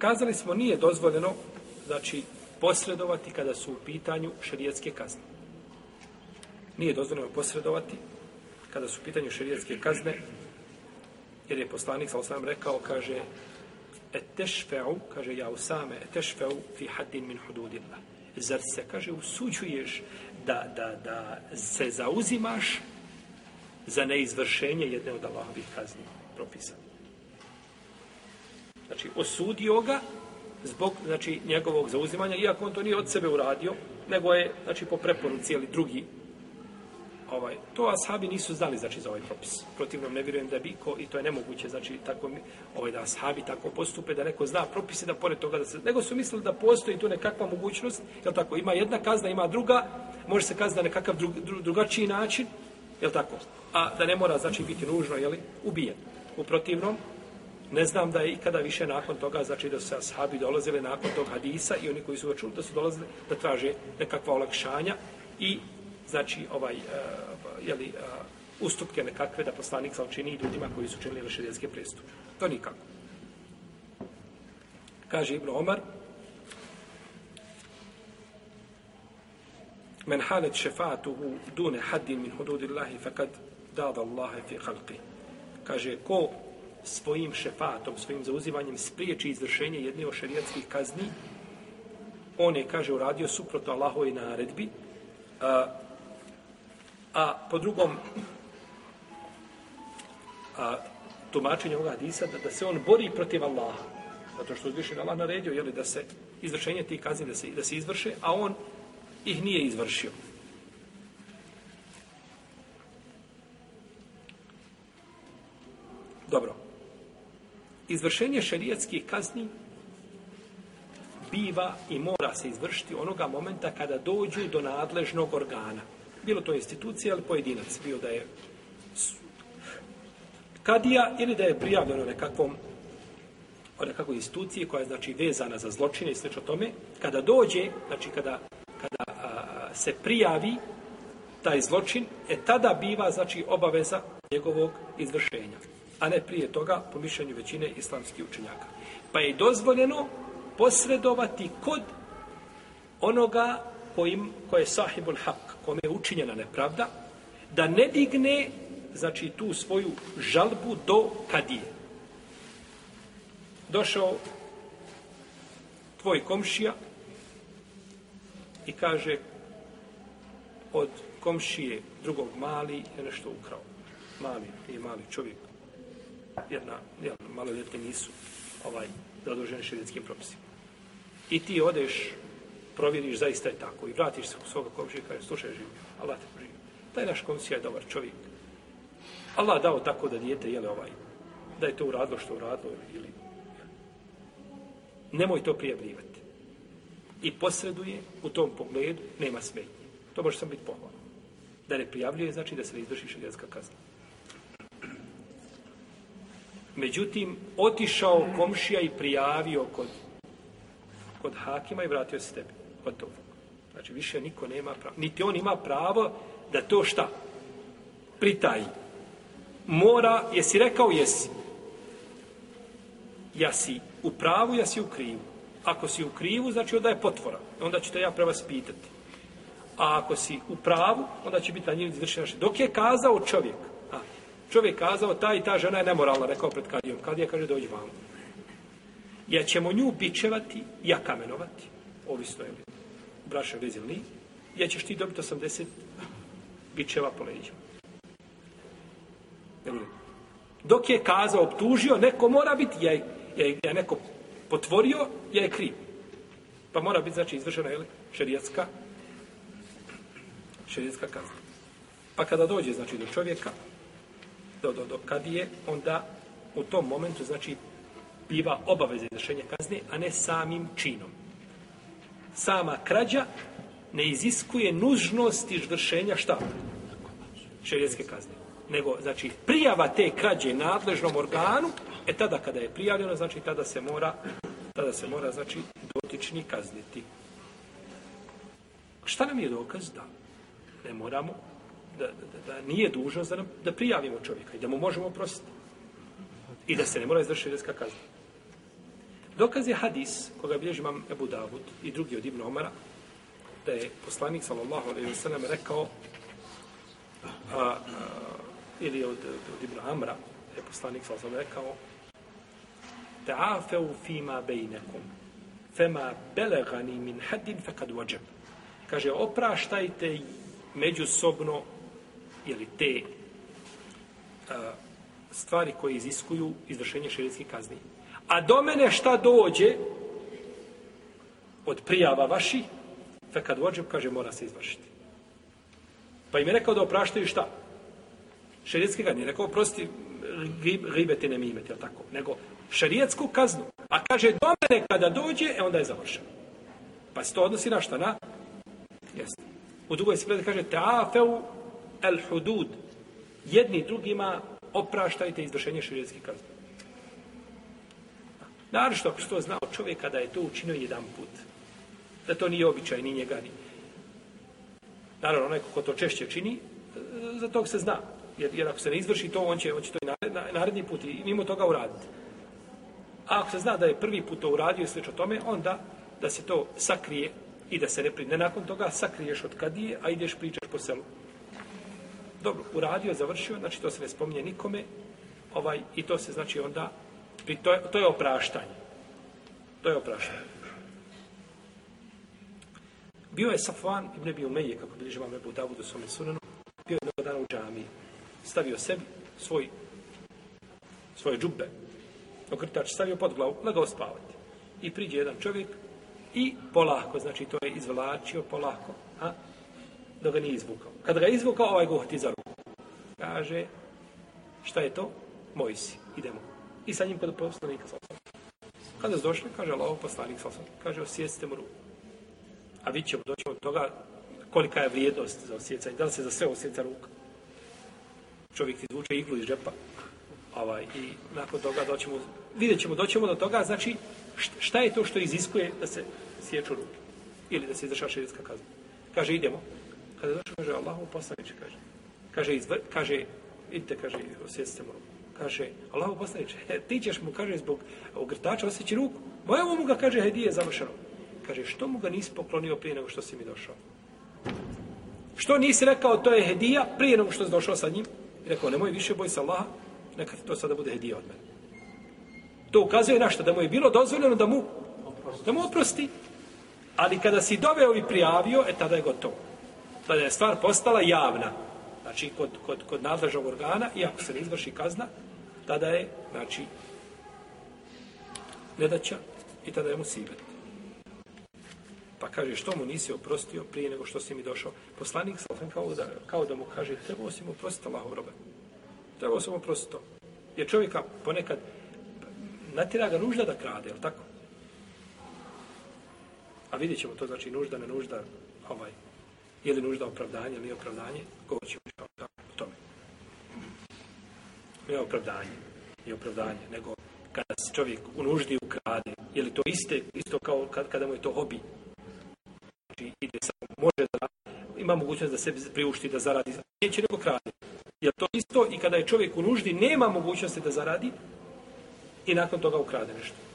Kazali smo nije dozvoljeno, znači, posredovati kada su u pitanju šerijetske kazne. Nije dozvoljeno posredovati kada su u pitanju šerijetske kazne, jer je poslanik, sa sam rekao, kaže, etešfeu, kaže ja usame, etešfeu fi haddin min hududillah. Zar se, kaže, usuđuješ da, da, da se zauzimaš za neizvršenje jedne od Allahovih kazni propisanih. Znači, osudio ga zbog znači, njegovog zauzimanja, iako on to nije od sebe uradio, nego je, znači, po preporuci, ili drugi ovaj, to ashabi nisu znali znači za ovaj propis. Protivno ne vjerujem da bi ko, i to je nemoguće, znači tako mi, ovaj da ashabi tako postupe da neko zna propise da pored toga da se nego su mislili da postoji tu nekakva mogućnost, jel tako? Ima jedna kazna, ima druga, može se kazna na nekakav drug, drugačiji način, jel tako? A da ne mora znači biti nužno, je li, ubijen. U protivnom Ne znam da je ikada više nakon toga, znači da se ashabi dolazili nakon tog hadisa i oni koji su ga čuli da su dolazili da traže nekakva olakšanja i znači ovaj eh, uh, jeli, uh, eh, ustupke nekakve da poslanik sa učini ljudima koji su činili rešedijske prestupe. To nikako. Kaže Ibn Omar, Men halet šefatuhu dune haddin min hududillahi fakad dada Allahe fi halqi. Kaže, ko svojim šefatom, svojim zauzivanjem spriječi izvršenje jedne od šarijatskih kazni, on je, kaže, uradio suprotno Allahove naredbi, a, A po drugom a, tumačenju ovoga hadisa da, da se on bori protiv Allaha. Zato što uzvišen Allah naredio jeli, da se izvršenje tih kazni da se, da se izvrše, a on ih nije izvršio. Dobro. Izvršenje šerijatskih kazni biva i mora se izvršiti onoga momenta kada dođu do nadležnog organa. Bilo to institucija ili pojedinac, bio da je kadija ili da je prijavljeno nekakvom o nekakvoj instituciji koja je znači vezana za zločine i sl. tome, kada dođe, znači kada, kada a, se prijavi taj zločin, e tada biva znači obaveza njegovog izvršenja, a ne prije toga po mišljenju većine islamskih učenjaka. Pa je dozvoljeno posredovati kod onoga kojim, ko je sahibul hak, kome je učinjena nepravda, da ne digne, znači, tu svoju žalbu do kadije. Došao tvoj komšija i kaže od komšije drugog mali je nešto ukrao. Mali, je mali čovjek jer Jedna, jedna maloljetni nisu ovaj, zadruženi širijetskim propisima. I ti odeš provjeriš zaista je tako i vratiš se u svoga komšija i kažeš, slušaj, živi, Allah te poživi. Taj naš komšija je dobar čovjek. Allah dao tako da dijete, jele ovaj, da je to uradilo što uradilo ili... Nemoj to prijavljivati. I posreduje u tom pogledu, nema smetnje. To može sam biti pohvalno. Da ne prijavljuje, znači da se ne izvrši šeljanska kazna. Međutim, otišao komšija i prijavio kod, kod hakima i vratio se tebi gotovo. Znači, više niko nema pravo. Niti on ima pravo da to šta? Pritaji. Mora, jesi rekao, jesi. Ja si u pravu, ja si u krivu. Ako si u krivu, znači onda je potvora. Onda ću te ja prava spitati. A ako si u pravu, onda će biti na njim izvršena Dok je kazao čovjek, čovjek kazao, ta i ta žena je nemoralna, rekao pred kadijom. Kadija kaže, dođi vam. Ja ćemo nju bičevati, ja kamenovati. Ovisno je li brašno vezi ili ja ćeš ti dobiti 80 bičeva po leđima. Dok je kazao, optužio, neko mora biti, je, je, je neko potvorio, ja je kriv. Pa mora biti, znači, izvršena, je li, šerijatska, šerijatska kazna. Pa kada dođe, znači, do čovjeka, do, do, do kadije, onda u tom momentu, znači, biva obaveza izvršenja kazne, a ne samim činom sama krađa ne iziskuje nužnost izvršenja šta? Šerijetske kazne. Nego, znači, prijava te krađe nadležnom organu, e tada kada je prijavljeno, znači, tada se mora, tada se mora, znači, dotični kazniti. Šta nam je dokaz? Da ne moramo, da, da, da nije dužnost da, nam, da prijavimo čovjeka i da mu možemo oprostiti. I da se ne mora izvršiti redska kazna. Dokaz je hadis koga bilježi imam Ebu Davud i drugi od Ibn Omara, da je poslanik sallallahu alejhi ve sellem rekao a, a, ili od, od Ibn Amra, je poslanik sallallahu alejhi ve sellem rekao ta'afeu fima bejnekum fema belegani min haddin fekad wajab. Kaže, opraštajte međusobno ili te a, stvari koje iziskuju izvršenje širijskih kazni. A do mene šta dođe od prijava vaših, fekad vođem, kaže, mora se izvršiti. Pa im je rekao da opraštaju šta? Šerijetski kazni. Rekao, prosti, ribete ne mimete, tako? Nego, šerijetsku kaznu. A kaže, do mene kada dođe, e onda je završeno. Pa se to odnosi na šta? Na? Jeste. U drugoj se kaže, kaže, ta'afeu el hudud. Jedni drugima opraštajte izvršenje šerijetskih kazni. Naravno što ako što znao čovjek kada je to učinio jedan put. Da to nije običaj ni njega ni. Naravno, onaj ko to češće čini, za tog se zna. Jer, jer ako se ne izvrši to, on će, on će to i naredni put i mimo toga uraditi. A ako se zna da je prvi put to uradio i slično tome, onda da se to sakrije i da se ne pride. Nakon toga sakriješ od kadije, a ideš pričaš po selu. Dobro, uradio, završio, znači to se ne spominje nikome, ovaj, i to se znači onda, to je, to je opraštanje. To je opraštanje. Bio je Safvan ibn Abi Umeje, kako bilježi vam Ebu Davud u svome sunanu, bio je jednog dana u džamiji, stavio sebi svoj, svoje džube, okrtač stavio pod glavu, legao spavati. I priđe jedan čovjek i polako, znači to je izvlačio polako, a dok ga nije izvukao. Kad ga je izvukao, ovaj ga uhvati za ruku. Kaže, šta je to? Moj si, idemo. I sa njim kod poslanika sa osam. Kada su došli, kaže, Allah, poslanik sa osam. Kaže, osjecite mu ruku. A vi ćemo doći od toga kolika je vrijednost za osjecanje. Da li se za sve osjeca ruka? Čovjek ti izvuče iglu iz džepa. Ovaj, I nakon toga doćemo, vidjet ćemo, doćemo do toga, znači, šta je to što iziskuje da se sjeću ruke? Ili da se izraša širijska kazna? Kaže, idemo. Kada došao, kaže, Allahu poslaniče, kaže. Kaže, izvr, kaže, idite, kaže, osjetite mu ruku. Kaže, Allahu poslaniče, ti ćeš mu, kaže, zbog ogrtača osjeći ruku. evo mu ga, kaže, hedije završeno. Kaže, što mu ga nisi poklonio prije nego što si mi došao? Što nisi rekao, to je hedija prije nego što si došao sa njim? I rekao, nemoj više boj sa Allaha, neka to sada bude hedija od mene. To ukazuje na što? Da mu je bilo dozvoljeno da mu, da mu oprosti. Ali kada si doveo i prijavio, e tada je gotovo. Tada je stvar postala javna. Znači, kod, kod, kod nadležnog organa, i ako se ne izvrši kazna, tada je, znači, nedaća i tada je mu sibet. Pa kaže, što mu nisi oprostio prije nego što si mi došao? Poslanik sam kao da, kao da mu kaže, trebao si mu oprostiti Allahov robe. Trebao sam oprostiti to. Jer čovjeka ponekad natira ga nužda da krade, je li tako? A vidjet ćemo to, znači nužda, ne nužda, ovaj, je li nužda opravdanje ili opravdanje, govorit ćemo što o tome. Ne opravdanje, nije opravdanje, nego kada se čovjek u nuždi ukrade, je li to iste, isto kao kad, kada mu je to hobi? Znači, ide samo, može da ima mogućnost da se priušti da zaradi, neće nego krade. Je to isto i kada je čovjek u nuždi, nema mogućnosti da zaradi i nakon toga ukrade nešto.